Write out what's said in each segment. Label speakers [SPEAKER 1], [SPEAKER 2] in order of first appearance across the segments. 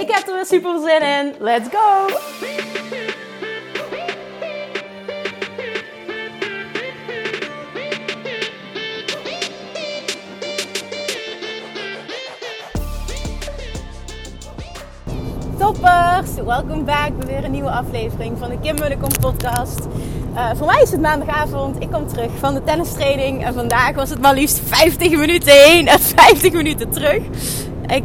[SPEAKER 1] Ik heb er weer super zin in. Let's go! Toppers, welkom back bij weer een nieuwe aflevering van de Kim Mullekom podcast. Uh, voor mij is het maandagavond, ik kom terug van de tennistraining en vandaag was het maar liefst 50 minuten heen en 50 minuten terug. Ik,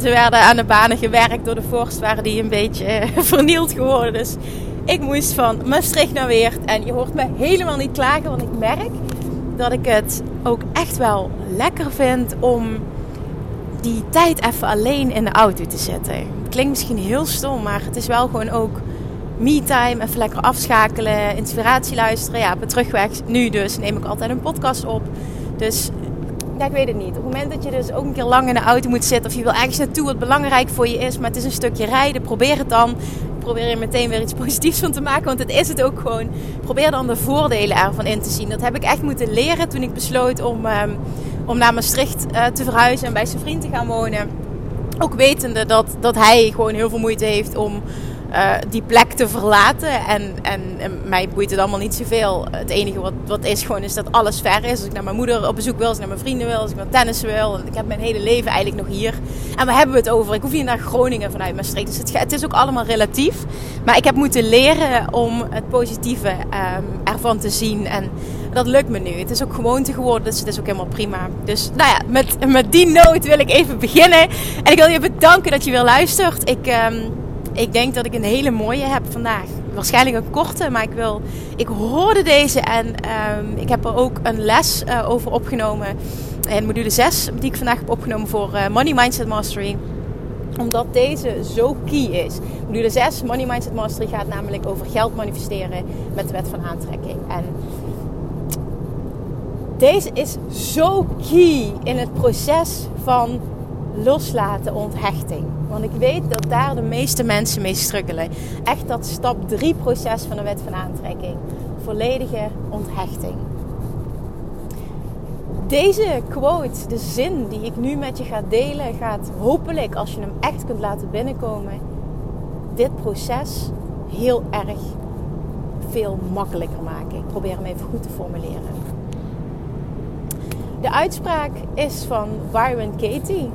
[SPEAKER 1] ze werden aan de banen gewerkt door de vorst, waren die een beetje uh, vernield geworden. Dus ik moest van Maastricht naar Weert en je hoort me helemaal niet klagen, want ik merk dat ik het ook echt wel lekker vind om die tijd even alleen in de auto te zetten klinkt misschien heel stom, maar het is wel gewoon ook me-time. Even lekker afschakelen, inspiratie luisteren. Ja, op terugweg nu dus neem ik altijd een podcast op. Dus ja, ik weet het niet. Op het moment dat je dus ook een keer lang in de auto moet zitten... of je wil ergens naartoe wat belangrijk voor je is... maar het is een stukje rijden, probeer het dan. Probeer je meteen weer iets positiefs van te maken, want het is het ook gewoon. Probeer dan de voordelen ervan in te zien. Dat heb ik echt moeten leren toen ik besloot om, um, om naar Maastricht uh, te verhuizen... en bij zijn vriend te gaan wonen ook wetende dat, dat hij gewoon heel veel moeite heeft om uh, die plek te verlaten. En, en, en, mij boeit het allemaal niet zoveel. Het enige wat, wat is gewoon is dat alles ver is. Als ik naar mijn moeder op bezoek wil, als ik naar mijn vrienden wil, als ik naar tennis wil. Ik heb mijn hele leven eigenlijk nog hier. En waar hebben we het over? Ik hoef niet naar Groningen vanuit Maastricht. Dus het, het is ook allemaal relatief. Maar ik heb moeten leren om het positieve um, ervan te zien. En dat lukt me nu. Het is ook gewoonte geworden, dus het is ook helemaal prima. Dus nou ja, met, met die noot wil ik even beginnen. En ik wil je bedanken dat je weer luistert. Ik, um, ik denk dat ik een hele mooie heb vandaag. Waarschijnlijk een korte, maar ik wil. Ik hoorde deze en um, ik heb er ook een les uh, over opgenomen. In module 6, die ik vandaag heb opgenomen voor uh, Money Mindset Mastery omdat deze zo key is. Module 6, Money Mindset Mastery, gaat namelijk over geld manifesteren met de wet van aantrekking. En deze is zo key in het proces van loslaten, onthechting. Want ik weet dat daar de meeste mensen mee struggelen. Echt dat stap 3 proces van de wet van aantrekking. Volledige onthechting. Deze quote, de zin die ik nu met je ga delen, gaat hopelijk, als je hem echt kunt laten binnenkomen, dit proces heel erg veel makkelijker maken. Ik probeer hem even goed te formuleren. De uitspraak is van Byron Katie.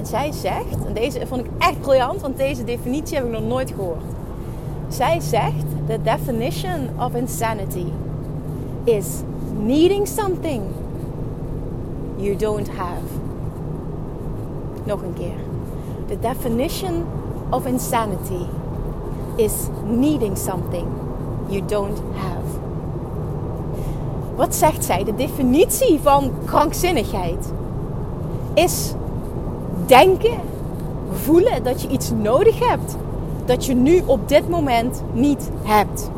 [SPEAKER 1] En zij zegt, en deze vond ik echt briljant, want deze definitie heb ik nog nooit gehoord. Zij zegt: The definition of insanity is needing something you don't have. Nog een keer. The definition of insanity is needing something you don't have. Wat zegt zij? De definitie van krankzinnigheid is denken, voelen dat je iets nodig hebt dat je nu op dit moment niet hebt.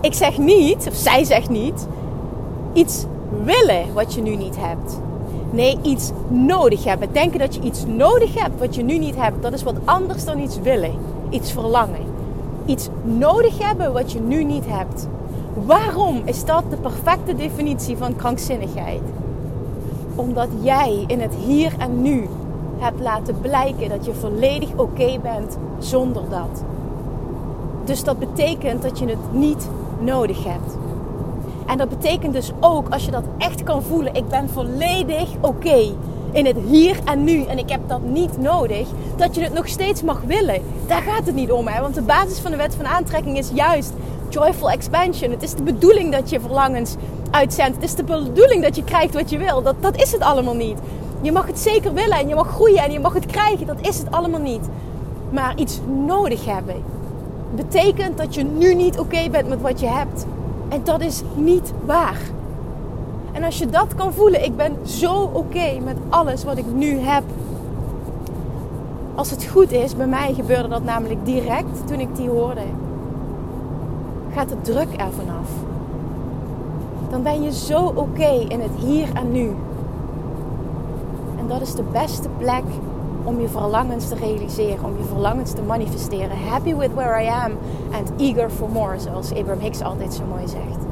[SPEAKER 1] Ik zeg niet, of zij zegt niet, iets willen wat je nu niet hebt. Nee, iets nodig hebben. Denken dat je iets nodig hebt wat je nu niet hebt, dat is wat anders dan iets willen. Iets verlangen. Iets nodig hebben wat je nu niet hebt. Waarom is dat de perfecte definitie van krankzinnigheid? Omdat jij in het hier en nu hebt laten blijken dat je volledig oké bent zonder dat. Dus dat betekent dat je het niet nodig hebt. En dat betekent dus ook, als je dat echt kan voelen, ik ben volledig oké in het hier en nu en ik heb dat niet nodig, dat je het nog steeds mag willen. Daar gaat het niet om, hè? want de basis van de wet van aantrekking is juist joyful expansion. Het is de bedoeling dat je verlangens uitzendt. Het is de bedoeling dat je krijgt wat je wil. Dat, dat is het allemaal niet. Je mag het zeker willen en je mag groeien en je mag het krijgen. Dat is het allemaal niet. Maar iets nodig hebben betekent dat je nu niet oké bent met wat je hebt. En dat is niet waar. En als je dat kan voelen, ik ben zo oké met alles wat ik nu heb. Als het goed is, bij mij gebeurde dat namelijk direct toen ik die hoorde. Gaat de druk er vanaf. Dan ben je zo oké in het hier en nu. En dat is de beste plek om je verlangens te realiseren, om je verlangens te manifesteren. Happy with where I am and eager for more, zoals Abraham Hicks altijd zo mooi zegt.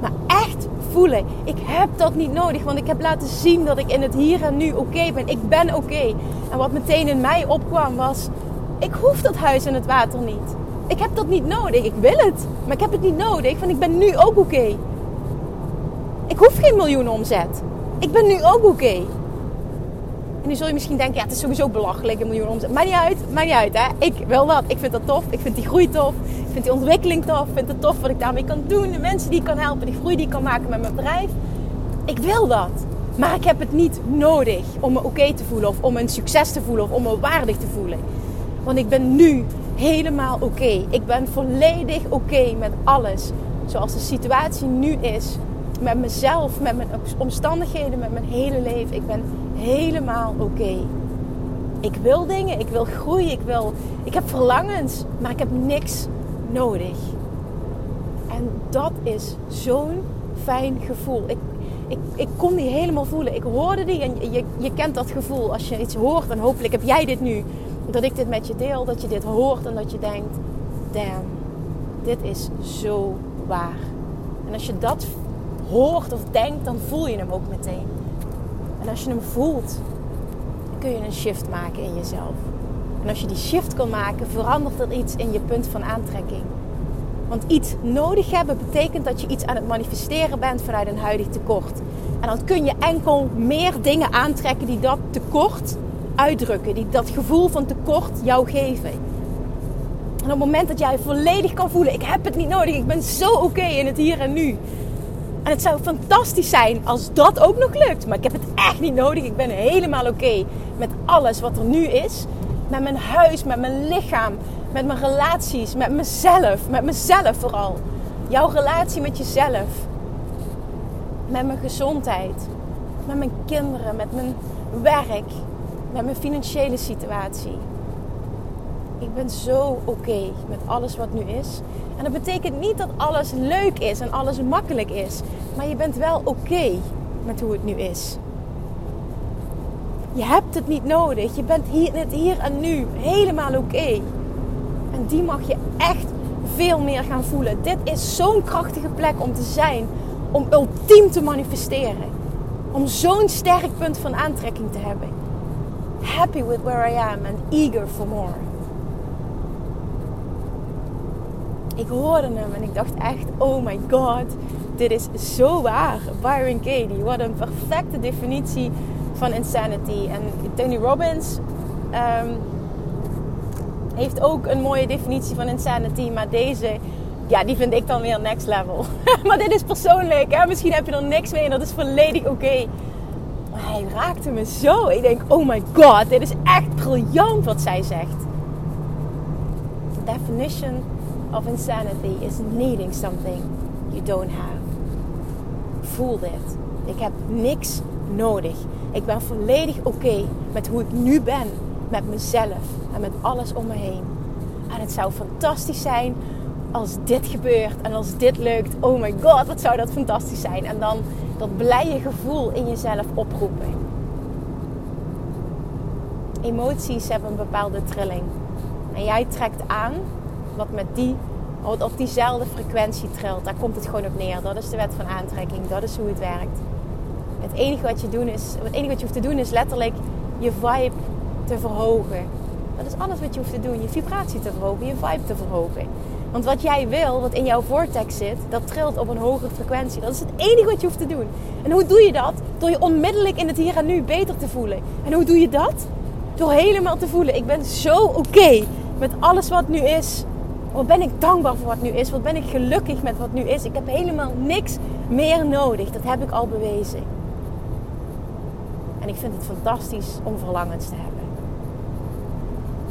[SPEAKER 1] Maar echt voelen, ik heb dat niet nodig, want ik heb laten zien dat ik in het hier en nu oké ben. Ik ben oké. En wat meteen in mij opkwam was, ik hoef dat huis en het water niet. Ik heb dat niet nodig. Ik wil het, maar ik heb het niet nodig, want ik ben nu ook oké. Ik hoef geen miljoen omzet. Ik ben nu ook oké. En nu zul je misschien denken, ja, het is sowieso belachelijk, een miljoen omzet. Maakt niet uit, maakt niet uit, hè. Ik wil dat. Ik vind dat tof. Ik vind die groei tof. Ik vind die ontwikkeling tof. Ik vind het tof wat ik daarmee kan doen. De mensen die ik kan helpen, die groei die ik kan maken met mijn bedrijf. Ik wil dat. Maar ik heb het niet nodig om me oké te voelen. Of om een succes te voelen. Of om me waardig te voelen. Want ik ben nu helemaal oké. Ik ben volledig oké met alles. Zoals de situatie nu is. Met mezelf, met mijn omstandigheden, met mijn hele leven. Ik ben helemaal oké. Ik wil dingen, ik wil groeien, ik, wil, ik heb verlangens, maar ik heb niks nodig. En dat is zo'n fijn gevoel. Ik, ik, ik kon die helemaal voelen. Ik hoorde die en je, je kent dat gevoel. Als je iets hoort, en hopelijk heb jij dit nu. Dat ik dit met je deel, dat je dit hoort en dat je denkt: damn, dit is zo waar. En als je dat hoort of denkt, dan voel je hem ook meteen. En als je hem voelt, kun je een shift maken in jezelf. En als je die shift kan maken, verandert er iets in je punt van aantrekking. Want iets nodig hebben betekent dat je iets aan het manifesteren bent vanuit een huidig tekort. En dan kun je enkel meer dingen aantrekken die dat tekort uitdrukken, die dat gevoel van tekort jou geven. En op het moment dat jij volledig kan voelen, ik heb het niet nodig, ik ben zo oké in het hier en nu. En het zou fantastisch zijn als dat ook nog lukt. Maar ik heb het echt niet nodig. Ik ben helemaal oké met alles wat er nu is. Met mijn huis, met mijn lichaam, met mijn relaties, met mezelf. Met mezelf vooral. Jouw relatie met jezelf. Met mijn gezondheid. Met mijn kinderen, met mijn werk. Met mijn financiële situatie. Ik ben zo oké met alles wat nu is. En dat betekent niet dat alles leuk is en alles makkelijk is. Maar je bent wel oké met hoe het nu is. Je hebt het niet nodig. Je bent hier, net hier en nu helemaal oké. En die mag je echt veel meer gaan voelen. Dit is zo'n krachtige plek om te zijn. Om ultiem te manifesteren. Om zo'n sterk punt van aantrekking te hebben. Happy with where I am and eager for more. Ik hoorde hem en ik dacht echt, oh my god, dit is zo waar. Byron Katie, wat een perfecte definitie van insanity. En Tony Robbins ehm, heeft ook een mooie definitie van insanity, maar deze, ja, die vind ik dan weer next level. maar dit is persoonlijk, hè? misschien heb je er niks mee en dat is volledig oké. Maar hij raakte me zo. Ik denk, oh my god, dit is echt briljant wat zij zegt. Definition of insanity is needing something you don't have. Voel dit. Ik heb niks nodig. Ik ben volledig oké met hoe ik nu ben. Met mezelf en met alles om me heen. En het zou fantastisch zijn als dit gebeurt en als dit lukt. Oh my god, wat zou dat fantastisch zijn. En dan dat blije gevoel in jezelf oproepen. Emoties hebben een bepaalde trilling. En jij trekt aan wat met die, wat op diezelfde frequentie trilt. Daar komt het gewoon op neer. Dat is de wet van aantrekking. Dat is hoe het werkt. Het enige wat je, doen is, het enige wat je hoeft te doen is letterlijk je vibe te verhogen. Dat is alles wat je hoeft te doen. Je vibratie te verhogen, je vibe te verhogen. Want wat jij wil, wat in jouw vortex zit, dat trilt op een hogere frequentie. Dat is het enige wat je hoeft te doen. En hoe doe je dat? Door je onmiddellijk in het hier en nu beter te voelen. En hoe doe je dat? Door helemaal te voelen. Ik ben zo oké met alles wat nu is. Wat ben ik dankbaar voor wat nu is? Wat ben ik gelukkig met wat nu is? Ik heb helemaal niks meer nodig. Dat heb ik al bewezen. En ik vind het fantastisch om verlangens te hebben.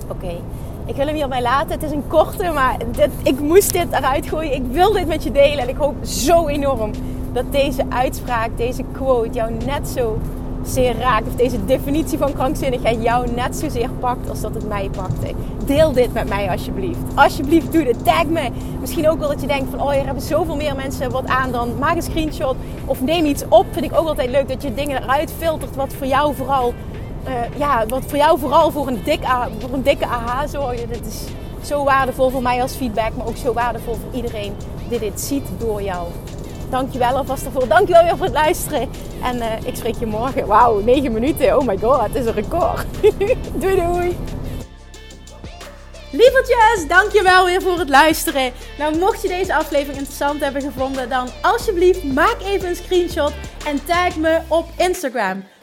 [SPEAKER 1] Oké, ik wil hem hierbij laten. Het is een korte, maar dit, ik moest dit eruit gooien. Ik wil dit met je delen. En ik hoop zo enorm dat deze uitspraak, deze quote, jou net zo zeer raakt. Of deze definitie van krankzinnigheid jou net zozeer pakt als dat het mij pakte. Deel dit met mij alsjeblieft. Alsjeblieft doe dit. Tag me. Misschien ook wel dat je denkt van oh hier hebben zoveel meer mensen wat aan dan. Maak een screenshot of neem iets op. Vind ik ook altijd leuk dat je dingen eruit filtert wat voor jou vooral... Uh, ja, wat voor jou vooral voor een, dik, voor een dikke aha zorgt. Dit is zo waardevol voor mij als feedback, maar ook zo waardevol voor iedereen die dit ziet door jou. Dankjewel alvast ervoor. Dankjewel weer voor het luisteren. En uh, ik spreek je morgen. Wauw, 9 minuten. Oh my god, het is een record. doei doei. Lievertjes, dankjewel weer voor het luisteren. Nou, mocht je deze aflevering interessant hebben gevonden, dan alsjeblieft maak even een screenshot en tag me op Instagram.